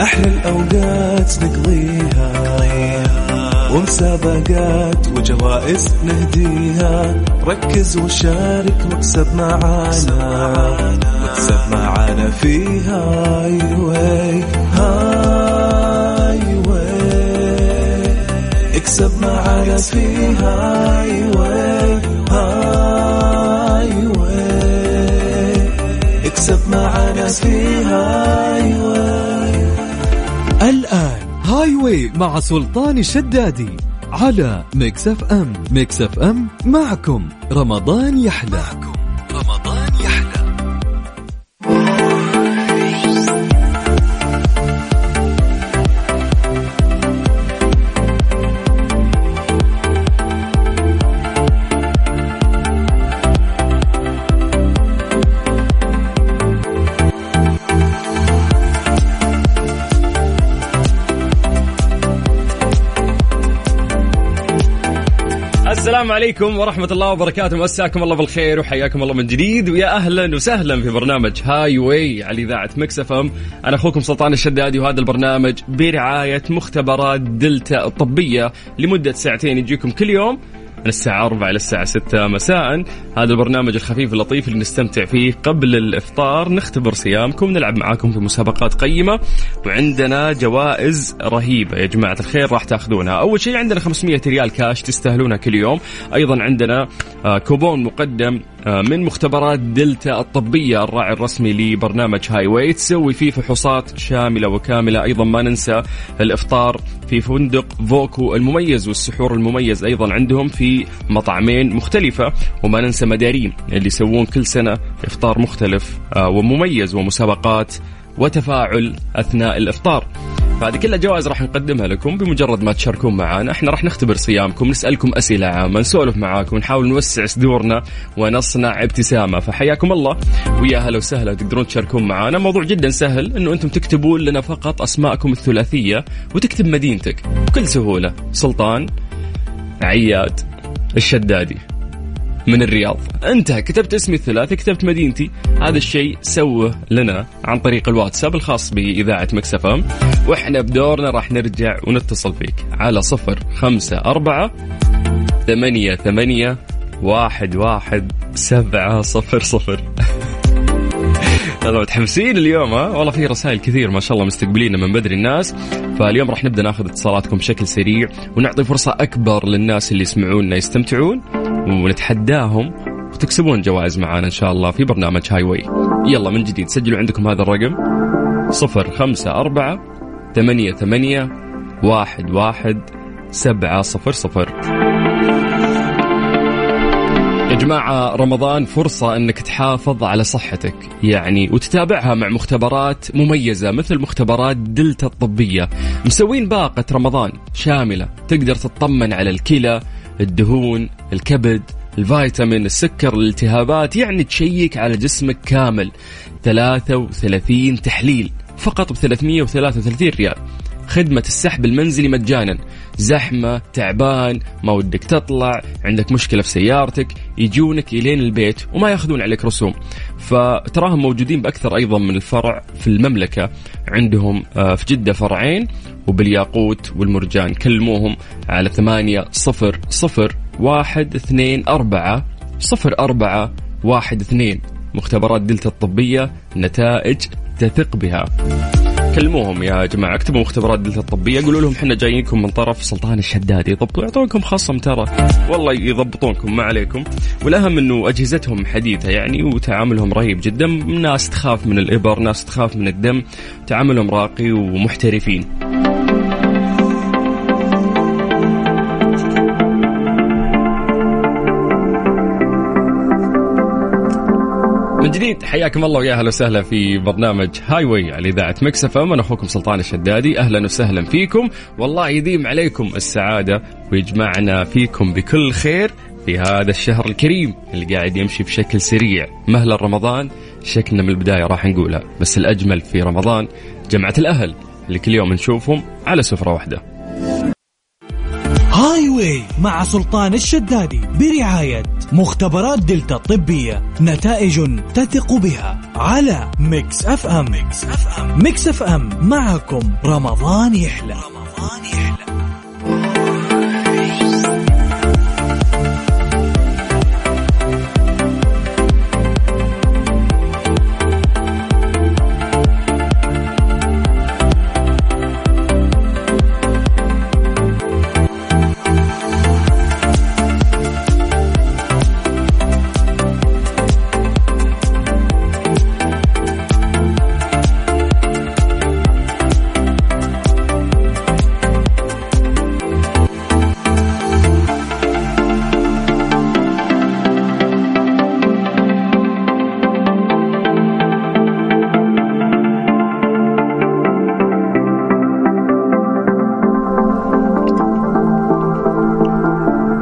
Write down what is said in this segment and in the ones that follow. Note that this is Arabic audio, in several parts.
أحلى الأوقات نقضيها. ومسابقات وجوائز نهديها. ركز وشارك واكسب معانا. واكسب معانا في Highway. Highway. اكسب معانا في Highway. Highway. اكسب معانا في High way. الآن Highway مع سلطان الشدادي على Mix FM. Mix FM معكم. رمضان يحلى. السلام عليكم ورحمة الله وبركاته. مساكم الله بالخير وحياكم الله من جديد. ويا أهلا وسهلا في برنامج Highway على إذاعة Mix FM. أنا أخوكم سلطان الشدادي وهذا البرنامج برعاية مختبرات دلتا الطبية لمدة ساعتين يجيكم كل يوم. من الساعة 4 إلى الساعة 6 مساء. هذا البرنامج الخفيف اللطيف اللي نستمتع فيه قبل الإفطار. نختبر صيامكم نلعب معاكم في مسابقات قيمة. وعندنا جوائز رهيبة يا جماعة الخير راح تأخذونها. أول شيء عندنا 500 ريال كاش تستاهلونها كل يوم. أيضا عندنا آه، كوبون مقدم من مختبرات دلتا الطبية الراعي الرسمي لبرنامج Highway تسوي فيه فحوصات شاملة وكاملة. أيضا ما ننسى الإفطار في فندق voco المميز والسحور المميز أيضا عندهم في مطعمين مختلفة. وما ننسى مداريم اللي يسوون كل سنة إفطار مختلف آه، ومميز ومسابقات وتفاعل أثناء الإفطار. فهذه كلها جوائز راح نقدمها لكم بمجرد ما تشاركون معنا إحنا راح نختبر صيامكم نسألكم أسئلة عامة نسولف معاكم نحاول نوسع صدورنا ونصنع ابتسامة. فحياكم الله. ويا هلا وسهلا تقدرون تشاركون معنا موضوع جدا سهل إنه أنتم تكتبون لنا فقط أسماءكم الثلاثية وتكتب مدينتك بكل سهولة. سلطان عياد الشدادي. من الرياض. انتهى. كتبت اسمي الثلاثي كتبت مدينتي. هذا الشيء سوه لنا عن طريق الواتساب الخاص بإذاعة مكسفة وإحنا بدورنا راح نرجع ونتصل فيك على صفر خمسة أربعة ثمانية ثمانية واحد واحد سبعة صفر صفر. والله متحمسين اليوم ها؟ والله في رسائل كثير ما شاء الله مستقبلينا من بدري الناس. فاليوم راح نبدأ ناخذ اتصالاتكم بشكل سريع ونعطي فرصة أكبر للناس اللي يسمعونا يستمتعون. ونتحداهم وتكسبون جوائز معانا إن شاء الله في برنامج هاي واي. يلا من جديد سجلوا عندكم هذا الرقم. صفر خمسة أربعة ثمانية ثمانية واحد واحد سبعة صفر صفر. يا جماعة رمضان فرصة إنك تحافظ على صحتك. يعني وتتابعها مع مختبرات مميزة مثل مختبرات دلتا الطبية. مسوين باقة رمضان شاملة تقدر تطمن على الكلى الدهون الكبد الفيتامين السكر الالتهابات يعني تشيك على جسمك كامل. 33 تحليل فقط ب 333 ريال. خدمة السحب المنزلي مجانا. زحمة تعبان ما ودك تطلع عندك مشكلة في سيارتك يجونك إلين البيت وما يأخذون عليك رسوم. فتراهم موجودين بأكثر أيضا من الفرع في المملكة. عندهم آه، في جدة فرعين وبالياقوت والمرجان. كلموهم على ثمانية صفر صفر واحد اثنين أربعة صفر أربعة واحد اثنين. مختبرات دلتا الطبية نتائج تثق بها. كلموهم يا جماعة اكتبوا مختبرات دلتا الطبية قولوا لهم إحنا جايينكم من طرف سلطان الشداد يضبطوا يعطونكم خصم ترى والله يضبطونكم ما عليكم. والأهم إنه أجهزتهم حديثة يعني وتعاملهم رهيب جدا ناس تخاف من الإبر ناس تخاف من الدم تعاملهم راقي ومحترفين. من جديد. حياكم الله ويا أهلا وسهلا في برنامج Highway على إذاعة Mix FM أنا أخوكم سلطان الشدادي. أهلا وسهلا فيكم. والله يديم عليكم السعادة ويجمعنا فيكم بكل خير في هذا الشهر الكريم اللي قاعد يمشي بشكل سريع. مهلا رمضان شكلنا من البداية راح نقولها بس الأجمل في رمضان جمعة الأهل اللي كل يوم نشوفهم على سفرة واحدة. Highway مع سلطان الشدادي برعاية مختبرات دلتا الطبية نتائج تثق بها على Mix FM. Mix FM, Mix FM. معكم رمضان يحلى. رمضان يحلى.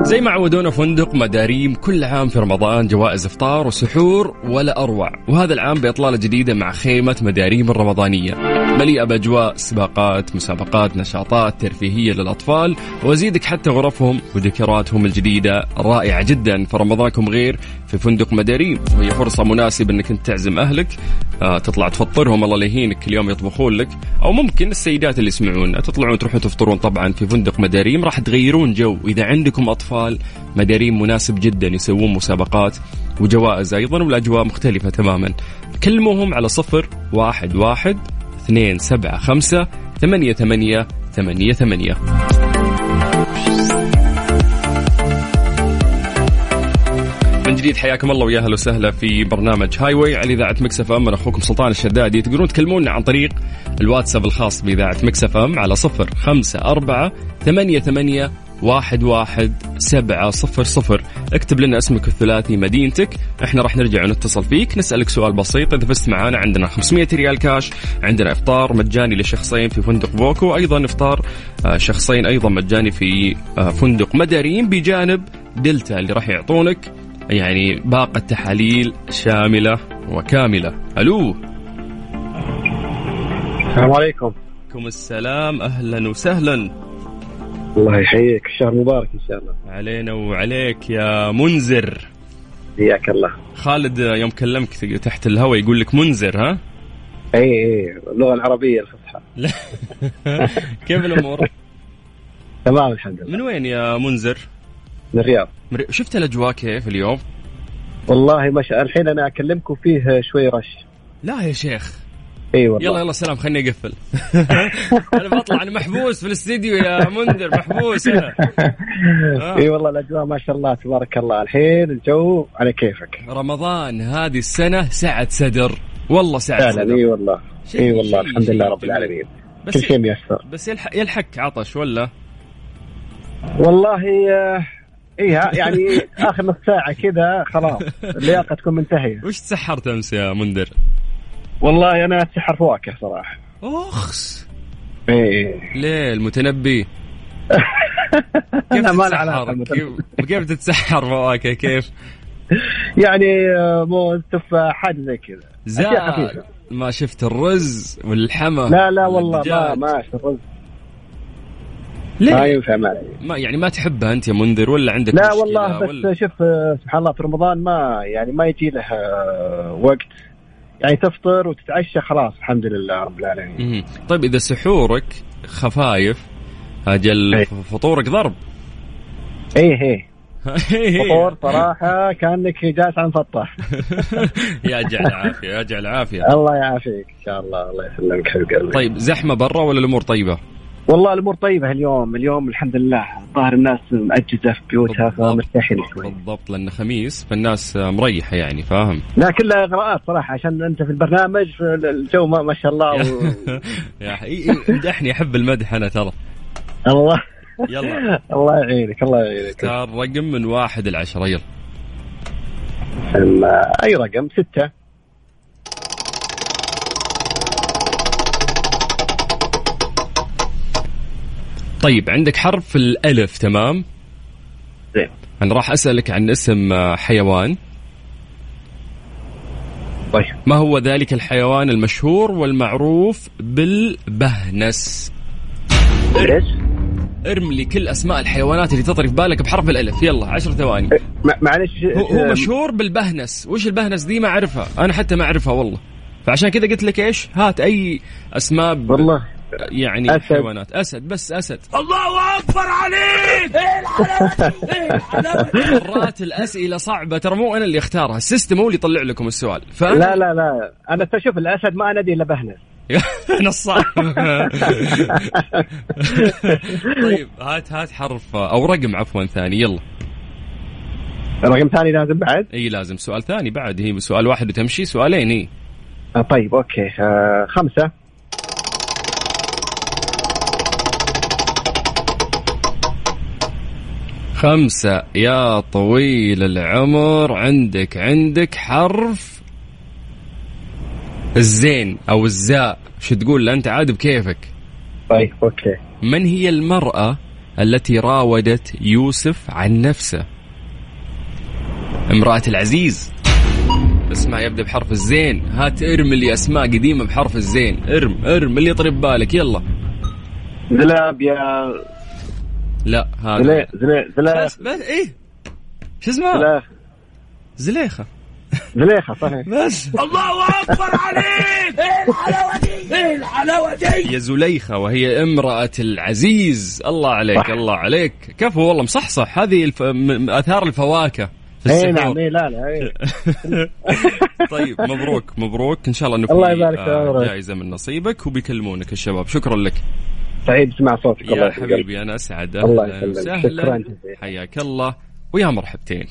زي ما عودونا فندق مداريم كل عام في رمضان جوائز إفطار وسحور ولا أروع. وهذا العام بإطلالة جديدة مع خيمة مداريم الرمضانية. مليئة بأجواء سباقات مسابقات نشاطات ترفيهية للأطفال. وأزيدك حتى غرفهم وديكوراتهم الجديدة رائعة جدا. فرمضانكم غير في فندق مداريم وهي فرصة مناسبة إنك أنت تعزم أهلك. آه تطلع تفطرهم. الله يهينك كل يوم يطبخون لك. أو ممكن السيدات اللي يسمعون. تطلعون تروحون تفطرون طبعا في فندق مداريم راح تغيرون جو. إذا عندكم أطفال مداريم مناسب جدا. يسوون مسابقات وجوائز أيضا. والأجواء مختلفة تماما. كلموهم على صفر واحد واحد اثنين سبعة خمسة ثمانية ثمانية ثمانية ثمانية. من جديد حياكم الله ويا أهلا وسهلا في برنامج Highway على إذاعة Mix FM. أنا أخوكم سلطان الشدادي. تقدرون تكلمونا عن طريق الواتساب الخاص بإذاعة Mix FM على صفر خمسة أربعة ثمانية ثمانية واحد واحد سبعة صفر صفر. اكتب لنا اسمك الثلاثي مدينتك. إحنا راح نرجع ونتصل فيك نسألك سؤال بسيط. إذا فزت معانا عندنا 500 ريال كاش عندنا إفطار مجاني لشخصين في فندق voco أيضا إفطار آه، شخصين أيضا مجاني في آه، فندق مداريم بجانب دلتا اللي راح يعطونك يعني باقة تحاليل شاملة وكاملة. ألو. السلام عليكم. عليكم السلام. أهلا وسهلا. الله يحييك. الشهر مبارك إن شاء الله. علينا وعليك يا منذر. حياك الله. خالد يوم كلمك تحت الهواء يقول لك منذر ها؟ اي اي اللغة العربية الفصحى. كيف الأمور؟ تمام الحمد لله. من وين يا منذر؟ من الرياض. شفت الأجواء كيف اليوم؟ والله ما شاء الحين أنا أكلمكم فيه شوي رش. لا يا شيخ. إي والله. يلا يلا سلام خليني أقفل. أنا بطلع أنا محبوس في الاستديو يا منذر محبوس. أنا آه. إي والله الأجواء ما شاء الله تبارك الله. الحين الجو على كيفك؟ رمضان هذه السنة سعه صدر والله سعه صدر إي والله إي والله الحمد لله رب. العالمين. بس كل شيء ميسر. بس يلحق يلحق عطش ولا؟ والله اي ها- يعني آخر نص ساعة كذا خلاص اللياقة تكون منتهية. وش تسحرت أمس يا منذر والله أنا اتسحر فواكه صراحة. أخس. اي ليه المتنبي؟ كيف ما تتسحر؟ كيف, تتسحر فواكه كيف؟ يعني آه، موز تفاح حاجة زي كذا. خفيفة. ما شفت الرز والحمى لا لا والله ما. ما اشرب رز ليه؟ ما ينفع معي. ما يعني ما تحبها أنت يا منذر ولا عندك لا والله ولا؟ بس شوف آه، سبحان الله في رمضان ما يعني ما يجي له آه، وقت. يعني تفطر وتتعشى خلاص الحمد لله رب العالمين. طيب إذا سحورك خفايف أجل إيه. فطورك ضرب. إيه إيه. فطور صراحة كأنك جالس عن فطاح يا جعل عافيه يا جعل عافيه الله يعافيك إن شاء الله الله يسلمك حبيب قلبي طيب زحمة برا ولا الأمور طيبة؟ والله الأمور طيبة اليوم. اليوم الحمد لله ظاهر الناس مأجزة في بيوتها. فمرتاحين شوي. بالضبط لأنه خميس فالناس مريحة يعني فاهم؟ لا كلها إغراءات صراحة عشان أنت في البرنامج في الجو ما, ما شاء الله و... يا حقيقي مدحني أحب المدح أنا ترى. الله. يلا. الله يعينك الله يعينك. اختار رقم من واحد لعشرة يلا أي رقم؟ ستة. طيب عندك حرف الألف تمام؟ زين. أنا راح أسألك عن اسم آه، حيوان. طيب. ما هو ذلك الحيوان المشهور والمعروف بالبهنس؟ إيش؟ ارم لي كل أسماء الحيوانات اللي تطري في بالك بحرف الألف. يلا عشر ثواني. مع- معلش هو, هو مشهور بالبهنس. وش البهنس دي؟ ما أعرفها. أنا حتى ما أعرفها والله. فعشان كذا قلت لك إيش؟ هات أي أسماء ب- والله. يعني أسد. حيوانات. أسد بس أسد. مرات الأسئلة صعبة. ترى مو أنا اللي أختارها ال system هو اللي يطلع لكم السؤال. فانا لا لا لا. أنا تشوف الأسد ما انادي إلا بهنس نصاب طيب هات هات حرف أو رقم عفوا ثاني. يلا. رقم ثاني لازم بعد؟ إي لازم. سؤال ثاني بعد. هي سؤال واحد وتمشي سؤالين إي. طيب okay. آه خمسة. خمسة يا طويل العمر عندك عندك حرف الزين أو الزاء. شو تقول؟ أنت عاد بكيفك. طيب okay. من هي المرأة التي راودت يوسف عن نفسه؟ امرأة العزيز. اسمع يبدأ بحرف الزين. هات ارم لي أسماء قديمة بحرف الزين. ارم ارم اللي يطري ببالك. يلا. زلاب يا لا هذا. زلي زلي زلي بس بس إيه. شو اسمها زلي زليخة. زليخة صحيح. بس. يا زليخة وهي امرأة العزيز. الله عليك صح. الله عليك. كفو والله مصحصح. هذه الف... م- آثار الفواكه في اي نعم إيه لا لا إيه. طيب مبروك مبروك. إن شاء الله انه في الله يبارك في آه، عمرك. جائزة من نصيبك وبيكلمونك الشباب. شكرا لك. سعيد اسمع صوتك. الله يا. حبيبي أنا أسعد. الله. وسهلا. شكراً جزيلاً. حياك الله. ويا مرحبتين.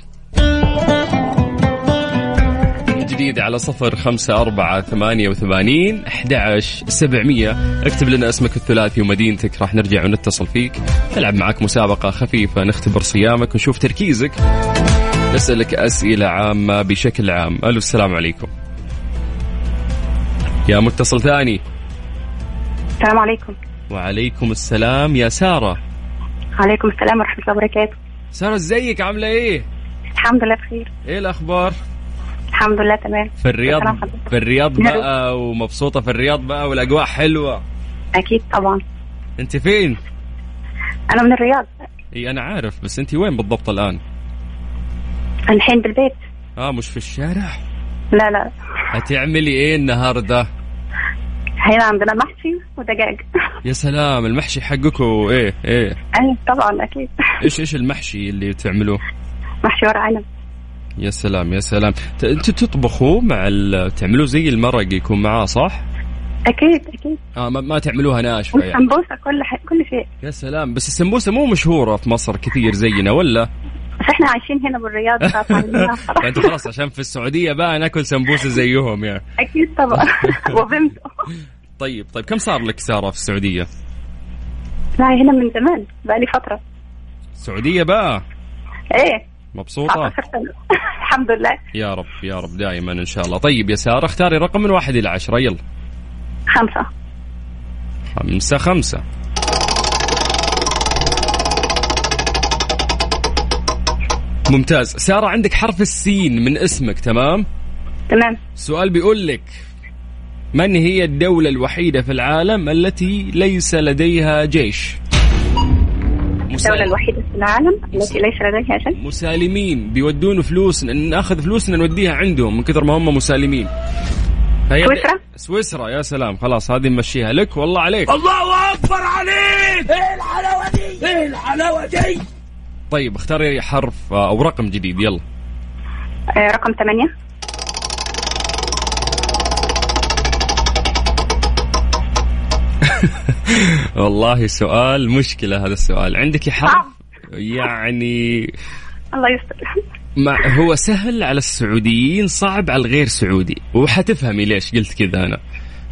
جديد على صفر خمسة أربعة ثمانية وثمانين أحد سبعمية. اكتب لنا اسمك الثلاثي ومدينتك راح نرجع ونتصل فيك. نلعب معك مسابقة خفيفة نختبر صيامك ونشوف تركيزك. نسألك أسئلة عامة بشكل عام. ألو السلام عليكم. يا متصل ثاني. السلام عليكم. وعليكم السلام يا سارة عليكم السلام ورحمة الله وبركاته سارة إزيك عاملة إيه؟ الحمد لله بخير إيه الأخبار؟ الحمد لله تمام في الرياض. في الرياض بقى ومبسوطة في الرياض بقى والأجواء حلوة أكيد طبعا أنت فين؟ أنا من الرياض إي أنا عارف بس أنت وين بالضبط الآن؟ الحين بالبيت آه مش في الشارع؟ لا لا هتعملي إيه النهاردة؟ هنا عندنا محشي ودجاج. يا سلام المحشي حقكم إيه إيه. أي طبعا أكيد. إيش إيش المحشي اللي تعملوه؟ محشي ورق عنب. يا سلام يا سلام. أنتوا تطبخوا مع ال... تعملوه زي المرق يكون معاه صح؟ أكيد أكيد. آه ما, ما تعملوها ناشفة يعني. والسمبوسة كل حي... كل شيء. يا سلام بس السمبوسة مو مشهورة في مصر كثير زينا ولا؟ بس إحنا عايشين هنا بالرياض فانتوا خلاص عشان في السعودية بقى ناكل سمبوسة زيهم يعني. أكيد طبعا. وبنته طيب طيب كم صار لك سارة في السعودية؟ لا هنا من زمان بقالي فترة. السعودية بقى إيه. مبسوطة؟ 19 سنة الحمد لله. يا رب يا رب دائما إن شاء الله. طيب يا سارة اختاري رقم من واحد إلى عشرة يلا. خمسة. خمسة خمسة. ممتاز. سارة عندك حرف السين من اسمك تمام؟ تمام. السؤال بيقول لك من هي الدولة الوحيدة في العالم التي ليس لديها جيش؟ الدولة الوحيدة في العالم التي ليس لديها شيء مسالمين بيودون فلوس ناخذ فلوسنا نوديها عندهم من كثر ما هم مسالمين. سويسرا؟ سويسرا يا سلام. خلاص هذه نمشيها. لك والله عليك. طيب اختاري حرف أو رقم جديد. يلا. آه، رقم ثمانية. والله سؤال مشكلة هذا السؤال. عندك حرف صعب. يعني الله يستر. مع هو سهل على السعوديين صعب على الغير سعودي؟ وحتفهمي ليش قلت كذا أنا.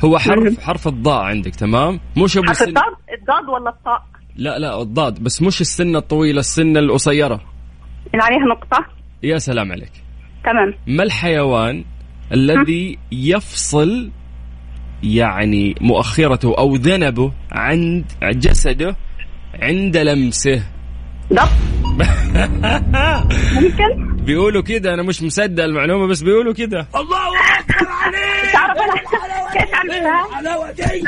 هو حرف حرف الضاء عندك تمام؟ مش أبو حرف سن الضاد؟ الضاد ولا الطاء؟ لا لا الضاد بس مش السنة الطويلة السنة القصيرة. اللي عليها نقطة. يا سلام عليك. تمام. ما الحيوان الذي يفصل يعني مؤخرته أو ذنبه عند جسده عند لمسه. ضب ممكن؟ بيقولوا كده أنا مش مصدق المعلومة بس بيقولوا كده. تعرف أنا عن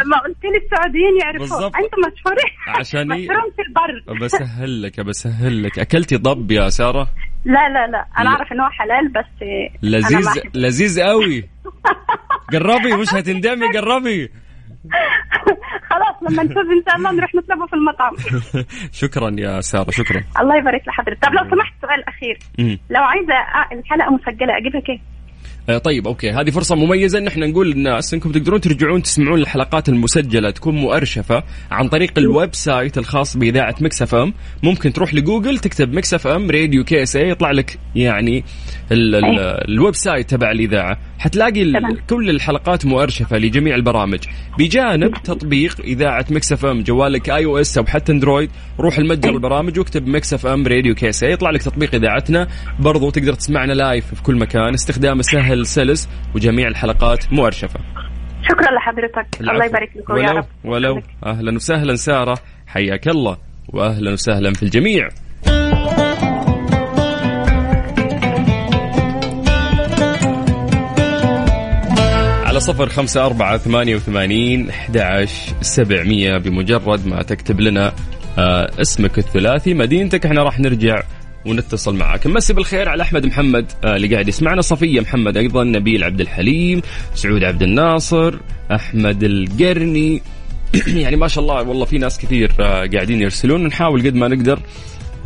لما قلت لي السعوديين بالضبط. أنتم مشهورين. عشان مشهورين في البر بسهل لك بسهل لك. أكلتي ضب يا سارة؟ لا لا لا. أنا أعرف إنه حلال بس لذيذ. لذيذ قوي. قربي مش هتندمي قربي خلاص لما نفوز إن شاء الله نروح نطلبه في المطعم. شكرا يا سارة شكرا. الله يبارك لحضرتك. طب لو سمحت سؤال أخير. لو عايزة أ- الحلقة مسجلة أجيبها كيف؟ آه، طيب أوكي. هذه فرصة مميزة. ان إحنا نقول للناس انكم تقدرون ترجعون تسمعون الحلقات المسجلة تكون مؤرشفة عن طريق ال website الخاص بإذاعة Mix FM. ممكن تروح لجوجل تكتب Mix FM Radio KSA يطلع لك يعني ال ال الwebsite تبع الإذاعة. حتلاقي ال-. كل الحلقات مؤرشفة لجميع البرامج. بجانب تطبيق إذاعة Mix FM جوالك iOS أو حتى Android روح المتجر البرامج واكتب Mix FM Radio KSA يطلع لك تطبيق إذاعتنا. برضو تقدر تسمعنا live في كل مكان. استخدامه سهل سلس وجميع الحلقات مؤرشفة. شكرا لحضرتك. الله العفو. يبارك لكم يا ولو رب. ولو أهلا وسهلا سارة. حياك الله. واهلا وسهلا في الجميع. على صفر خمسة أربعة ثمانية وثمانين أحد سبعمية بمجرد ما تكتب لنا آه اسمك الثلاثي مدينتك. إحنا راح نرجع ونتصل معك. مسي بالخير على أحمد محمد آه اللي قاعد يسمعنا. صفية محمد أيضا نبيل عبد الحليم سعود عبد الناصر أحمد القرني. يعني ما شاء الله والله في ناس كثير آه قاعدين يرسلون. نحاول قد ما نقدر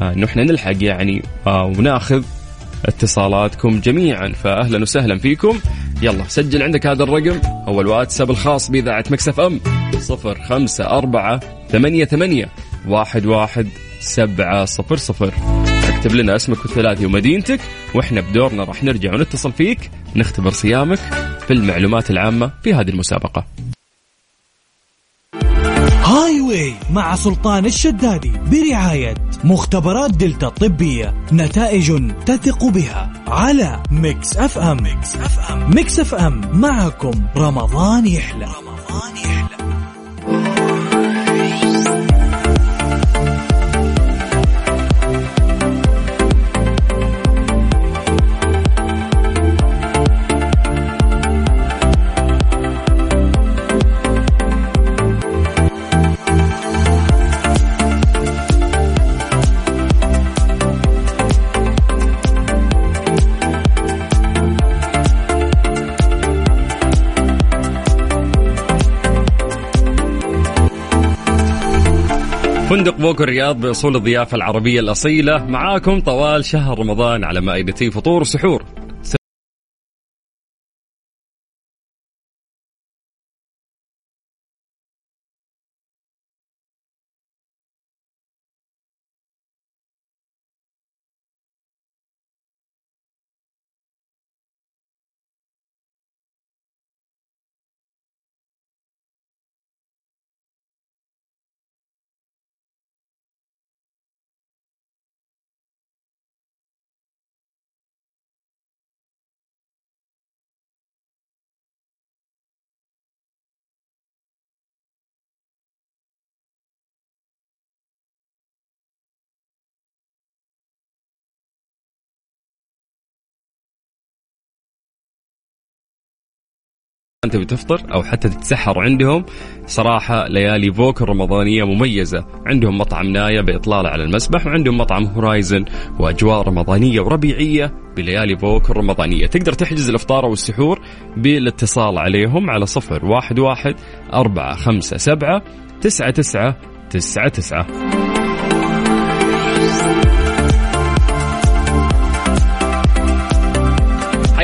آه إنه إحنا نلحق يعني وناخذ اتصالاتكم جميعا. فاهلا وسهلا فيكم. يلا سجل عندك هذا الرقم. هو الواتساب الخاص بإذاعة مكسف أم. صفر خمسة أربعة ثمانية ثمانية واحد واحد سبعة صفر صفر. اكتب لنا اسمك الثلاثي ومدينتك وإحنا بدورنا راح نرجع ونتصل فيك نختبر صيامك في المعلومات العامة في هذه المسابقة. Highway مع سلطان الشدادي برعاية مختبرات دلتا الطبية نتائج تثق بها على Mix FM. Mix FM. Mix FM. معكم رمضان يحلى. رمضان يحلى. فندق بوك الرياض بأصول الضيافة العربية الأصيلة. معاكم طوال شهر رمضان على مائدتي فطور وسحور أنت بتفطر أو حتى تتسحر عندهم صراحة ليالي فوك الرمضانية مميزة. عندهم مطعم ناية بإطلالة على المسبح وعندهم مطعم هورايزن وأجواء رمضانية وربيعية بليالي فوك الرمضانية. تقدر تحجز الإفطار أو السحور بالاتصال عليهم على صفر واحد واحد أربعة خمسة سبعة تسعة تسعة تسعة تسعة.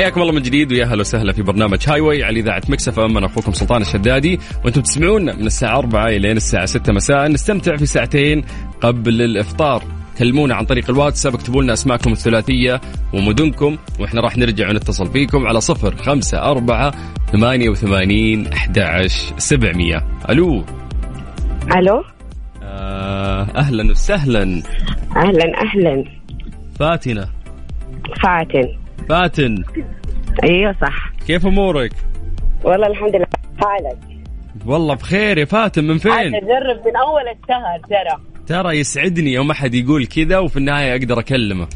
حياكم الله من جديد ويا أهلا وسهلا في برنامج Highway على إذاعة Mix FM. أنا أخوكم سلطان الشدادي وأنتم تسمعونا من الساعة 4 إلى الساعة 6 مساء. نستمتع في ساعتين قبل الإفطار. كلمونا عن طريق الواتساب اكتبوا لنا أسماءكم الثلاثية ومدنكم وإحنا راح نرجع ونتصل فيكم على صفر خمسة أربعة ثمانية وثمانين أحد سبعمية. ألو. ألو. آه أهلا وسهلا. أهلا أهلا. فاتنة. فاتن. فاتن. إيوه صح. كيف أمورك؟ والله الحمد لله. حالك؟ والله بخير يا فاتن من فين؟ أنا اجرب من أول الشهر ترى. ترى يسعدني يوم أحد يقول كذا وفي النهاية أقدر أكلمه.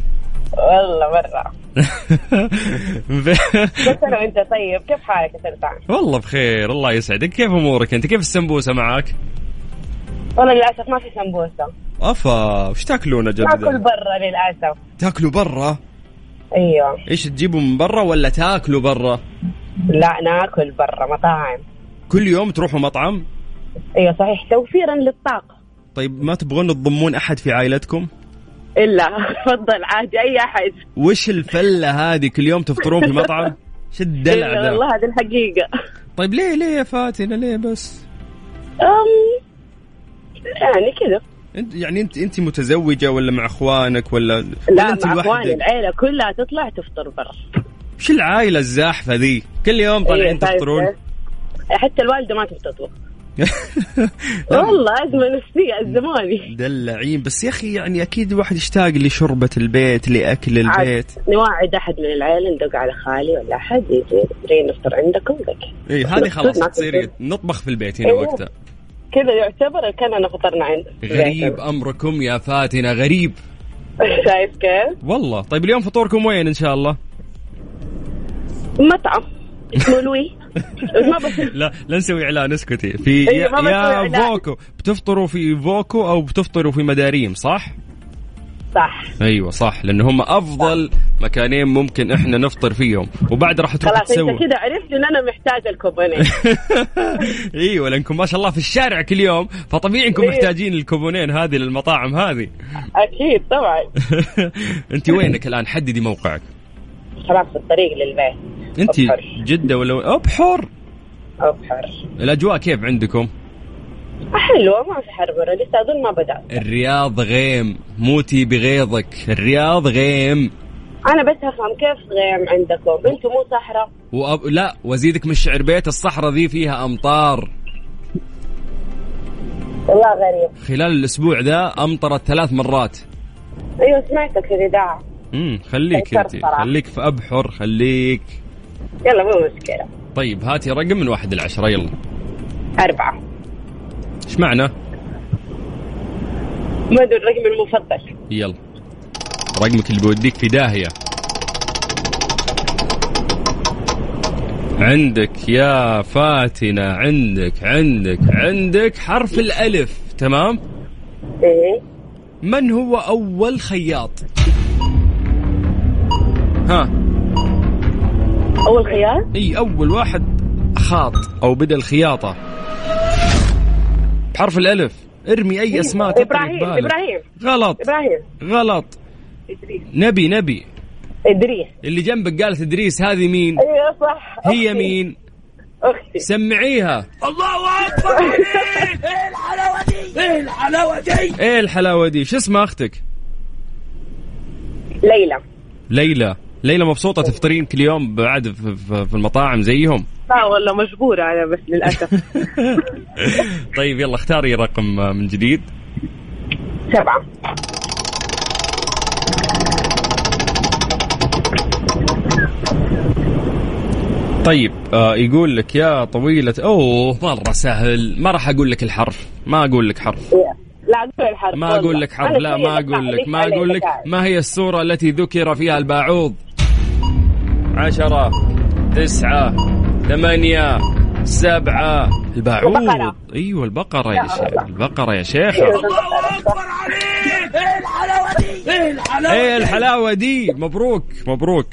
والله مرة. بس أنا وأنت طيب. كيف حالك يا سلطان؟ والله بخير الله يسعدك. كيف أمورك أنت؟ كيف السمبوسة معك والله للأسف ما في سمبوسة. أفا وش تاكلون ناكل جد برا للأسف. تاكلوا برا؟ أيوه. إيش تجيبوا من برا ولا تاكلوا برا؟ لا ناكل برا مطاعم. كل يوم تروحوا مطعم؟ أيوه صحيح. توفيرا للطاقة. طيب ما تبغون تضمون أحد في عائلتكم؟ إلا. تفضل عادي أي أحد. وش الفلة هذه كل يوم تفطرون في مطعم؟ شو الدلع إلا ذا. والله هذه الحقيقة. طيب ليه ليه يا فاتنة؟ ليه بس؟ أم يعني كذا. انت يعني انت أنت متزوجة ولا مع أخوانك ولا لا أنت مع أخواني. العيلة كلها تطلع تفطر برا. وش العائلة الزاحفة ذي؟ كل يوم طالعين شايف تفطرون؟ حتى الوالدة ما تبي تطبخ والله أزمة نفسية الزماني دلعين. بس يا أخي يعني أكيد الواحد يشتاق لشربة البيت لأكل البيت. نواعد أحد من العيلة ندق على خالي ولا أحد يجي نفطر عندكم ذاك اي هذه خلاص تصير. نطبخ في البيت هنا أيوة. وقتها. كذا يعتبر كاننا فطرنا عنده غريب أمركم يا فاتنة غريب. شايف كيف؟ والله. طيب اليوم فطوركم وين إن شاء الله؟ مطعم. اسمه لوي. لا لا نسوي إعلان اسكتي. في أيوة، يا, يا. voco. بتفطروا في voco أو بتفطروا في مداريم صح؟ صح. أيوه صح لأن هم أفضل مكانين ممكن إحنا نفطر فيهم. وبعد راح تروح خلاص تسوي. أنت كذا عرفت إن أنا محتاجة الكوبونين أيوه لأنكم ما شاء الله في الشارع كل يوم فطبيعي انكم إيه. محتاجين الكوبونين هذه للمطاعم هذه. أكيد طبعا. أنت وينك الآن؟ حددي موقعك. خلاص في الطريق للبيت. أنت أبحر. جدة ولا أبحر. أبحر. الأجواء كيف عندكم؟ حلوة ما في حربره لسه أظن ما بدات الرياض غيم موتي بغيظك الرياض غيم. أنا بس افهم كيف غيم عندكم؟ أنتم مو صحراء؟ وأب... لا وأزيدك من الشعر بيت الصحراء ذي فيها أمطار. والله غريب. خلال الأسبوع ذا أمطرت ثلاث مرات. أيوه سمعتك في الإذاعة. امم خليك انت. خليك في أبحر خليك. يلا مو مشكلة. طيب هاتي رقم من واحد لعشرة يلا. أربعة. إيش معنى؟ ما أدري الرقم المفضل. يلا. رقمك اللي بيوديك في داهية. عندك يا فاتنة عندك عندك عندك حرف الألف. تمام؟ إيه. من هو أول خياط؟ ها. أول خيار إي أول واحد خاط أو بدأ الخياطة بحرف الألف. ارمي أي أسماء تطري إبراهيم ببالك. إبراهيم. غلط. إبراهيم. غلط. إدريس. نبي نبي. إدريس. اللي جنبك قالت إدريس هذه مين؟ أيوه صح. هي أختي. مين؟ أختي. سمعيها. إيه الحلاوة دي؟ شو اسمها أختك؟ ليلى. ليلى. ليلى مبسوطة تفطرين كل يوم بعد في- المطاعم زيهم. لا والله مجبورة أنا بس للأسف. طيب يلا اختاري رقم من جديد. سبعة. طيب آه يقول لك يا طويلة أوه مرة سهل. ما راح أقول لك الحرف. ما أقول لك حرف. لا أقول الحرف. ما. أقول لك حرف. لا ما أقول لك ما أقول لك؟ ما هي السورة التي ذكر فيها الباعوض. عشرة تسعة ثمانية سبعة. الباعوض البقرة. أيوه البقرة يا يا شيخ. الله. البقرة يا شيخة إيه الحلاوة دي. مبروك مبروك.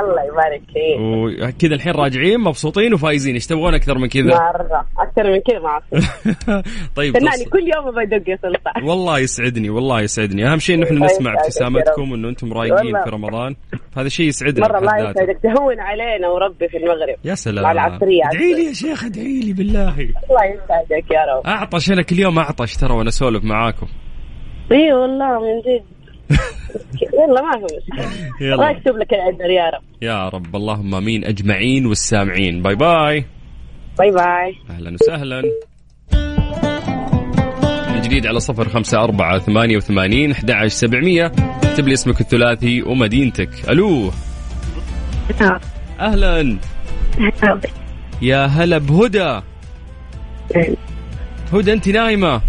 الله يبارك فيك. وكذا الحين راجعين مبسوطين وفايزين. إيش تبغون أكثر من كذا؟ مرة. أكثر من كذا ما طيب استناني كل يوم بدق يا سلطان. والله يسعدني والله يسعدني. أهم شيء إنه إحنا الله نسمع ابتسامتكم رب. وإنه أنتم رايقين. في رمضان. هذا شيء يسعدنا مرة الله. يسعدك. تهون علينا وربي في المغرب. يا سلام. مع العصرية. ادعي لي يا شيخ ادعي لي بالله. الله يسعدك يا رب. أعطش أنا كل يوم أعطش ترى وأنا أسولف معاكم. إي والله من جد. يلا ما في مشكلة الله يكتب لك العذر يا رب يا رب اللهم آمين. أجمعين والسامعين. bye bye. bye bye. أهلا وسهلا. من جديد على صفر خمسة أربعة ثمانية وثمانين أحد عشر سبعمية. اكتب لي اسمك الثلاثي ومدينتك. ألو. أهلا. يا هلا بهدى. هدى أنت نايمة؟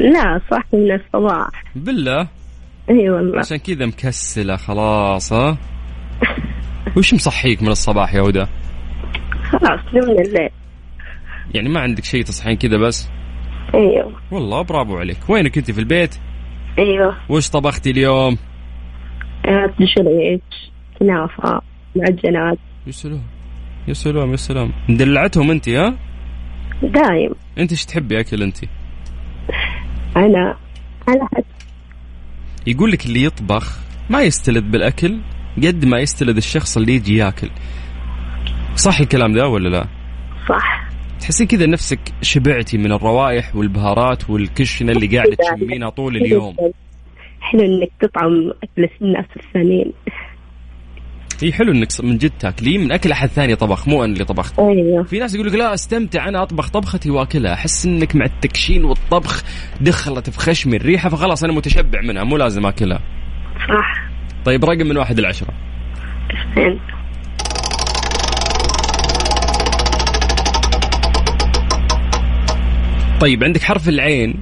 لا صح من الصباح. بالله. إي والله. عشان كذا مكسلة خلاص ها؟ وش مصحيك من الصباح يا هدى؟ خلاص من الليل. يعني ما عندك شيء تصحين كذا بس؟ إيوه. والله برافو عليك. وينك أنت في البيت؟ إيوه. وش طبختي اليوم؟ شريك كنافة معجنات يا سلام. يا سلام يا سلام. مدلعتهم أنت ها؟ دايم. أنت إيش تحبي أكل أنت؟ أنا على حد يقول لك اللي يطبخ ما يستلذ بالأكل قد ما يستلذ الشخص اللي يجي ياكل. صح الكلام ده ولا لا؟ صح. تحسين كذا نفسك شبعتي من الروائح والبهارات والكشنة اللي قاعدة تشمينها طول اليوم. حلو انك تطعم أكل الناس الثانيين. هي حلو إنك من جد تاكليه. من أكل أحد ثاني طبخ مو أنا اللي طبخت. أيوه. في ناس يقول لك لا أستمتع أنا أطبخ طبختي وأكلها. أحس إنك مع التكشين والطبخ دخلت في خشمي الريحة فخلاص أنا متشبع منها مو لازم أكلها. صح. طيب رقم من واحد لعشرة اثنين. طيب عندك حرف العين؟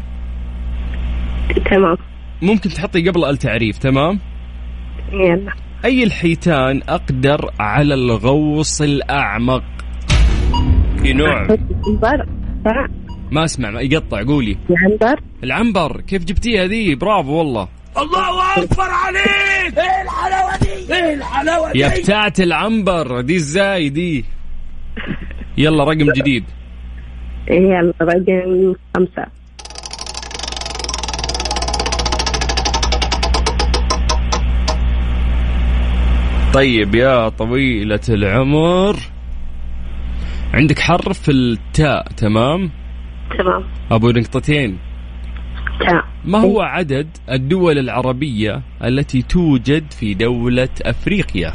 تمام. ممكن تحطي قبل التعريف تمام؟ يلا. أي الحيتان أقدر على الغوص الأعمق؟ في نوع ما أسمع ما يقطع قولي. عنبر العنبر كيف جبتيها ذي برافو والله. يا بتاعة العنبر دي إزاي دي؟ يلا رقم جديد. يلا رقم خمسة. طيب يا طويلة العمر. عندك حرف التاء تمام؟ تمام. أبو نقطتين. تمام ما هو عدد الدول العربية التي توجد في دولة أفريقيا؟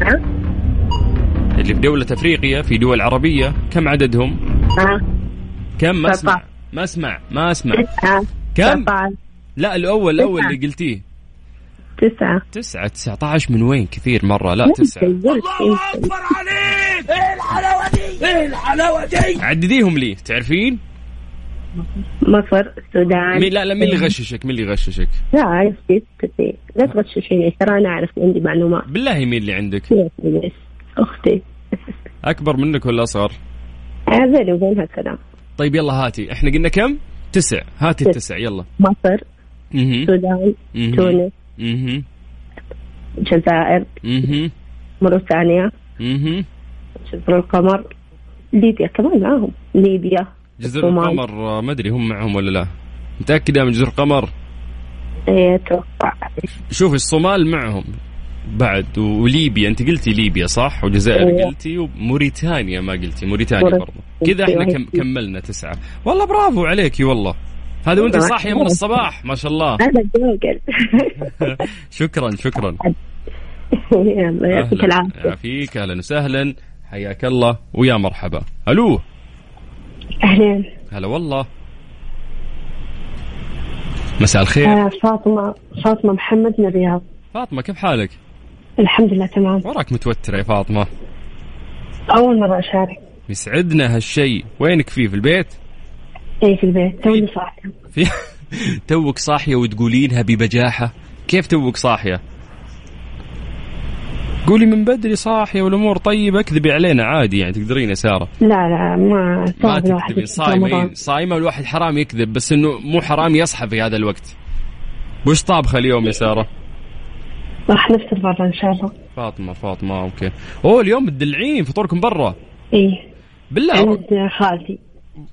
ها؟ اللي في دولة أفريقيا في دول عربية كم عددهم؟ ها؟ كم؟ ما أسمع. سبعة. ما أسمع. ما أسمع. تسعة كم؟ لا الأول تسعة. اللي قلتيه. تسعة. تسعة 19 من وين؟ كثير مرة. لا تسعة. الله عدديهم لي. تعرفين؟ مصر السودان. مين لا لا مين اللي غششك؟ مين اللي غششك؟ لا عرفتي كثير لا تغششيني ترى أنا أعرف عندي معلومات. بالله مين اللي عندك؟ بس أختي. أكبر منك ولا أصغر؟ آه، بيني وبينها كلام طيب يلا هاتي. إحنا قلنا كم؟ تسع هاتي تسع. التسع يلا. مصر. السودان. تونس. الجزائر. موريتانيا. جزر القمر. ليبيا كمان معاهم. ليبيا. جزر. القمر ما أدري هم معهم ولا لا. متاكده من جزر القمر؟ إيه أتوقع. شوفي الصومال معهم. بعد وليبيا. أنت قلتي ليبيا صح؟ والجزائر أيوة. قلتي وموريتانيا ما قلتي. موريتانيا موريت- برضو. كذا إحنا كم أيوة. كملنا تسعة. والله برافو عليكي والله. هذا وأنت. صاحية من الصباح ما شاء الله. أنا جوجل شكرا شكرا. يلا يعطيك العافية. يعافيك. أهلا وسهلا. حياك الله. ويا مرحبا. ألو. اهلين هلا والله. مساء الخير. آه فاطمة فاطمة محمد من الرياض. فاطمة كيف حالك؟ الحمد لله تمام. وراك متوتره يا فاطمة. أول مرة أشارك. يسعدنا هالشيء. وينك فيه في البيت؟ اي في البيت. توني صاحية. في توك صاحية وتقولينها ببجاحة. كيف توك صاحية؟ قولي من بدري صاحية والأمور طيبة اكذبي علينا عادي يعني تقدرين يا سارة. لا لا ما ما تكذبي صايمه صايمة الواحد حرام يكذب بس إنه مو حرام يصحى في هذا الوقت. وش طابخه اليوم يا سارة؟ راح نفطر برا إن شاء الله. فاطمة فاطمة okay. أوه اليوم مدلعين فطوركم برا. اي بالله. عند خالتي.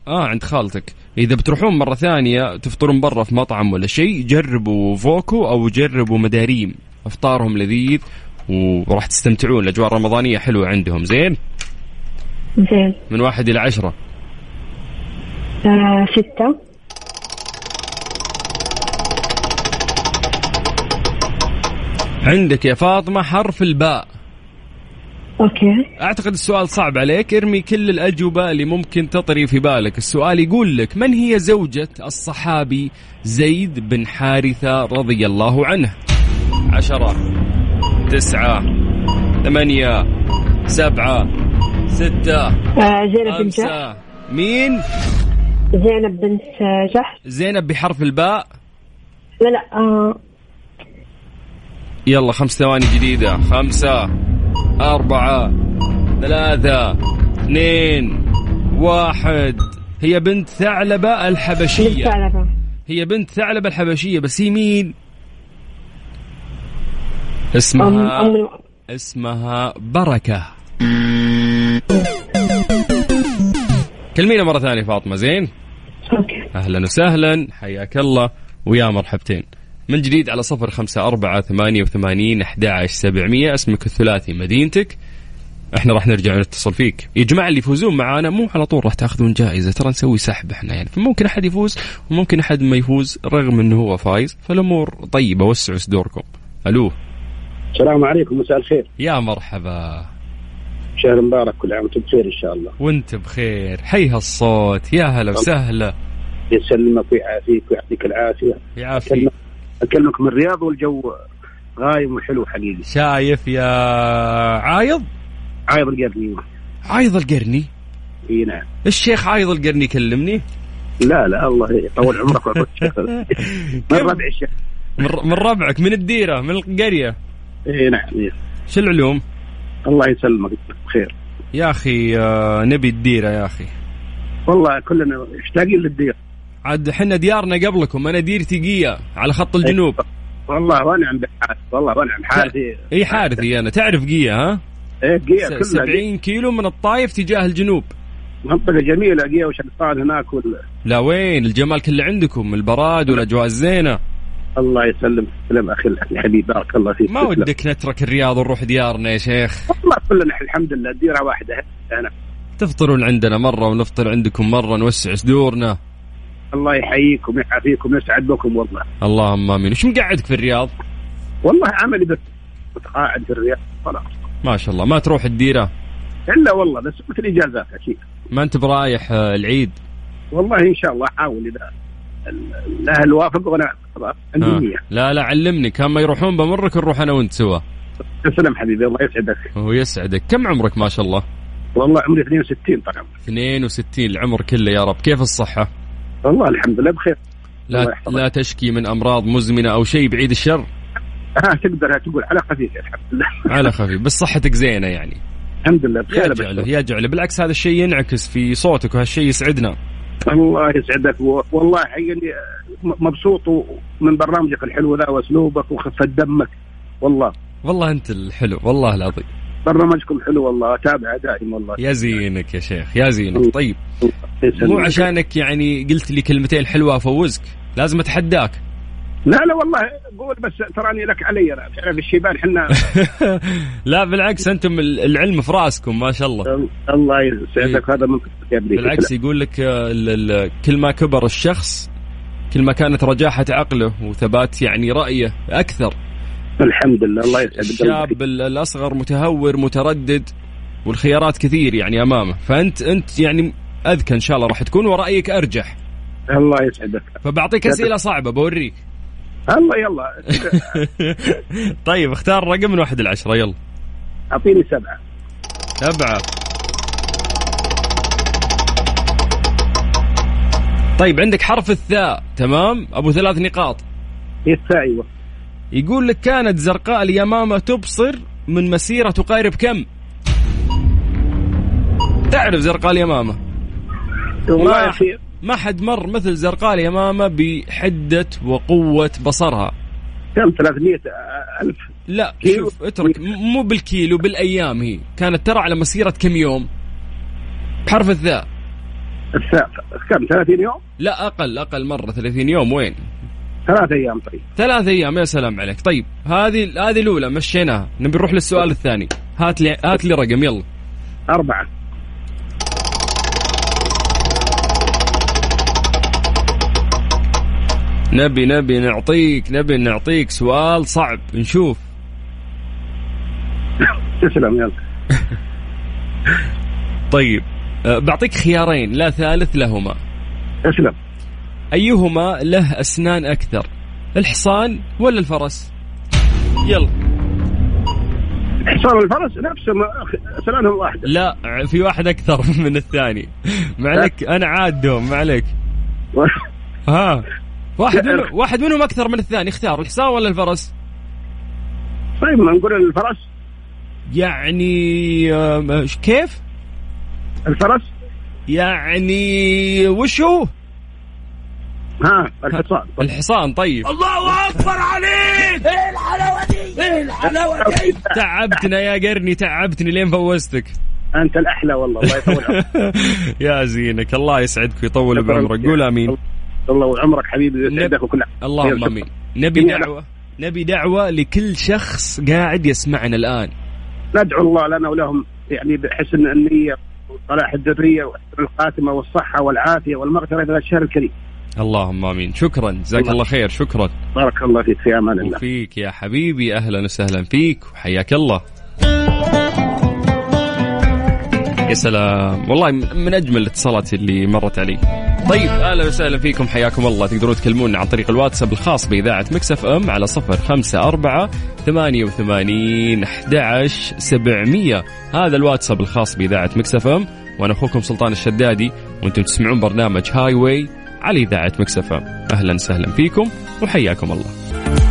آه عند خالتك. إذا بتروحون مرة ثانية تفطرون برا في مطعم ولا شيء جربوا voco أو جربوا مداريم. أفطارهم لذيذ وراح تستمتعون. الأجواء الرمضانية حلوة عندهم. زين؟ زين. من واحد إلى عشرة. آه ستة. عندك يا فاطمة حرف الباء. أوكي. أعتقد السؤال صعب عليك. ارمي كل الأجوبة اللي ممكن تطري في بالك. السؤال يقول لك من هي زوجة الصحابي زيد بن حارثة رضي الله عنه؟ عشرة تسعة ثمانية سبعة ستة آه زينب بن جحش. خمسة مين؟ زينب بنت جحش. زينب بحرف الباء؟ لا لا آه. يلا خمس ثواني جديدة. خمسة أربعة ثلاثة اثنين واحد. هي بنت ثعلبة الحبشية. ثعلبة. هي بنت ثعلبة الحبشية بس هي مين؟ أم اسمها أم اسمها بركة. كلمينا مرة ثانية فاطمة زين؟ okay. أهلا وسهلا. حياك الله. ويا مرحبتين. من جديد على صفر خمسة أربعة ثمانية وثمانين أحد سبعمية. اسمك الثلاثي مدينتك. إحنا راح نرجع نتصل فيك. يا جماعة اللي يفوزون معانا مو على طول راح تاخذون جائزة. ترى نسوي سحب إحنا يعني. فممكن أحد يفوز وممكن أحد ما يفوز رغم أنه هو فايز. فالأمور طيبة وسعوا صدوركم. ألو. السلام عليكم مساء الخير. يا مرحبا. شهر مبارك كل عام وأنتم بخير إن شاء الله. وانت بخير. حي هالصوت يا هلا وسهلا. يسلمك ويعافيك ويعطيك العافية. يعافيك. أكلمك من الرياض والجو غايم وحلو حقيقي شايف يا عايض؟ عايض القرني. عايض القرني؟ إي نعم. الشيخ عايض القرني كلمني لا لا الله يطول عمرك ويعطيك من ربع الشيخ من من ربعك من الديرة من القرية. إي نعم إيه. شو العلوم؟ الله يسلمك بخير. يا أخي آه، نبي الديرة يا أخي. والله كلنا مشتاقين للدير عاد حنا ديارنا قبلكم أنا ديرتي قية على خط الجنوب. والله ونعم بحالك والله ونعم حالتي اي حارثي أنا تعرف قية ها؟ إيه قيا س- كلها 70 كيلو من الطايف تجاه الجنوب. منطقة جميلة قيا وشقطان هناك وال... لا وين؟ الجمال كله عندكم البراد والأجواء الزينة. الله يسلمك سلام أخي الحبيب بارك الله فيك. ما. ودك نترك الرياض ونروح ديارنا يا شيخ؟ والله كلنا الحمد لله ديرة واحدة. أنا تفطرون عندنا مرة ونفطر عندكم مرة نوسع صدورنا. الله يحييكم ويعافيكم نسعد بكم والله. اللهم آمين. وش مقعدك في الرياض؟ والله عملي بس متقاعد في الرياض خلاص. ما شاء الله. ما تروح الديرة؟ إلا والله بس مثل إجازات أكيد. ما أنت برايح آه، العيد؟ والله إن شاء الله أحاول إذا ال- الأهل وافقوا أنا خلاص عندي آه. لا لا علمني. كان ما يروحون بمرك نروح أنا وأنت سوا. تسلم حبيبي الله يسعدك. وهو يسعدك. كم عمرك ما شاء الله؟ والله عمري 62 طبعا 62 العمر كله يا رب. كيف الصحة؟ والله الحمد لله بخير. لا. لا تشكي من أمراض مزمنة أو شيء بعيد الشر؟ ها تقدر تقول على خفيف الحمد لله. على خفيف بس صحتك زينة يعني. الحمد لله بخير يجعله بس. يجعله بالعكس هذا الشيء ينعكس في صوتك وهالشيء يسعدنا. الله يسعدك. والله حقيقي مبسوط من برنامجك الحلو ذا وأسلوبك وخفة دمك. والله. والله أنت الحلو والله العظيم. برنامجكم حلو والله اتابعه دائما والله. يا زينك يا شيخ يا زينك. طيب. مو عشانك يعني قلت لي كلمتين حلوة أفوزك لازم أتحداك. لا لا والله قول بس تراني لك علي أنا تعرف الشيبان حنا. لا بالعكس أنتم العلم في رأسكم ما شاء الله. الله يسعدك هذا من بالعكس يقول لك آه، كل ما كبر الشخص كل ما كانت رجاحة عقله وثبات يعني رأيه أكثر. الحمد لله الله يسعدك الشاب ال- الأصغر متهور متردد والخيارات كثير يعني أمامه. فأنت أنت يعني أذكى إن شاء الله راح تكون ورأيك أرجح. الله يسعدك. فبعطيك أسئلة صعبة بوريك. الله يلا. طيب اختار رقم من واحد العشرة يلا. أعطيني سبعة. سبعة. طيب عندك حرف الثاء تمام؟ أبو ثلاث نقاط. الساعة أيوه. يقول لك كانت زرقاء اليمامة تبصر من مسيرة تقارب كم؟ تعرف زرقاء اليمامة؟ والله ما, ما حد مر مثل زرقاء اليمامة بحدة وقوة بصرها. كم؟ 300 ألف. لا كيلو. شوف اترك مو بالكيلو بالأيام هي. كانت ترى على مسيرة كم يوم؟ بحرف الثاء. الساعة كم؟ 30 يوم؟ لا أقل أقل مرة 30 يوم. وين؟ ثلاث أيام طيب ثلاث أيام يا سلام عليك. طيب هذه هذه الأولى مشيناها. نبي نروح للسؤال الثاني. هات لي هات لي رقم يلا. أربعة. نبي نبي نعطيك نبي نعطيك سؤال صعب. نشوف. تسلم يلا. طيب أه، بعطيك خيارين لا ثالث لهما تسلم. أيهما له أسنان أكثر؟ الحصان ولا الفرس؟ يلا. حصان الفرس نفسه ما- أسنانهم واحدة. لا في واحد أكثر من الثاني. ما عليك أنا عادهم ما عليك. ها. واحد منهم واحد منهم أكثر من الثاني. اختار الحصان ولا الفرس؟ طيب ما نقول الفرس؟ يعني آه، كيف؟ الفرس؟ يعني وش هو؟ ها الحصان الحصان طيب. الله أكبر عليك! إيه الحلاوة دي؟ إيه الحلاوة دي؟ تعبتنا يا قرني تعبتني لين فوزتك. أنت الأحلى والله الله يطول عمرك. يا زينك الله يسعدك ويطول بعمرك. قول آمين. الله عمرك حبيبي يسعدك وكل اللهم آمين. نبي دعوة نبي دعوة لكل شخص قاعد يسمعنا الآن. ندعو الله لنا ولهم يعني بحسن النية وصلاح الذرية وحسن الخاتمه والصحة والعافية والمغفرة في الشهر الكريم. اللهم آمين. شكرا. جزاك الله خير. شكرا. بارك الله فيك. في أمان الله. وفيك يا حبيبي. أهلا وسهلا فيك. وحياك الله. يا سلام. والله من أجمل الاتصالات اللي مرت علي. طيب أهلا وسهلا فيكم. حياكم الله. تقدرون تكلمونا عن طريق الواتساب الخاص بإذاعة مكسف إم على صفر خمسة أربعة ثمانية وثمانين أحد سبعمية. هذا الواتساب الخاص بإذاعة Mix FM. وأنا أخوكم سلطان الشدادي. وأنتم تسمعون برنامج Highway على إذاعة Mix FM. أهلا وسهلا فيكم وحياكم الله.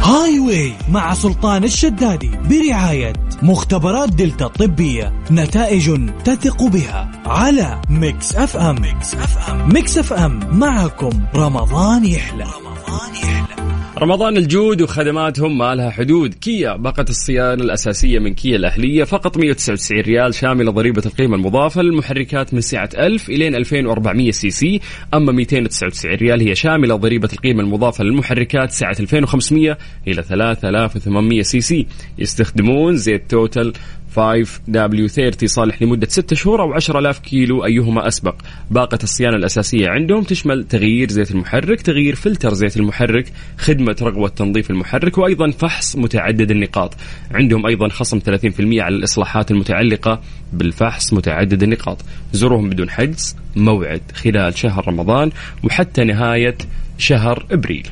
Highway مع سلطان الشدادي برعاية مختبرات دلتا الطبية نتائج تثق بها على Mix FM. Mix FM. Mix FM. معكم رمضان يحلى. رمضان يحلى. رمضان الجود وخدماتهم ما لها حدود. كيا باقة الصيانة الأساسية من كيا الأهلية فقط 199 ريال شاملة ضريبة القيمة المضافة للمحركات من سعة 1000 إلى 2400 CC أما 299 ريال هي شاملة ضريبة القيمة المضافة للمحركات سعة 2500 إلى 3800 CC. يستخدمون زيت Total 5W30 صالح لمدة 6 شهور أو 10000 كيلو أيهما أسبق. باقة الصيانة الأساسية عندهم تشمل تغيير زيت المحرك تغيير فلتر زيت المحرك خدمة رغوة تنظيف المحرك وأيضا فحص متعدد النقاط. عندهم أيضا خصم 30% على الإصلاحات المتعلقة بالفحص متعدد النقاط. زوروهم بدون حجز موعد خلال شهر رمضان وحتى نهاية شهر إبريل.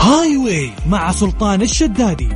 هاي واي مع سلطان الشدادي.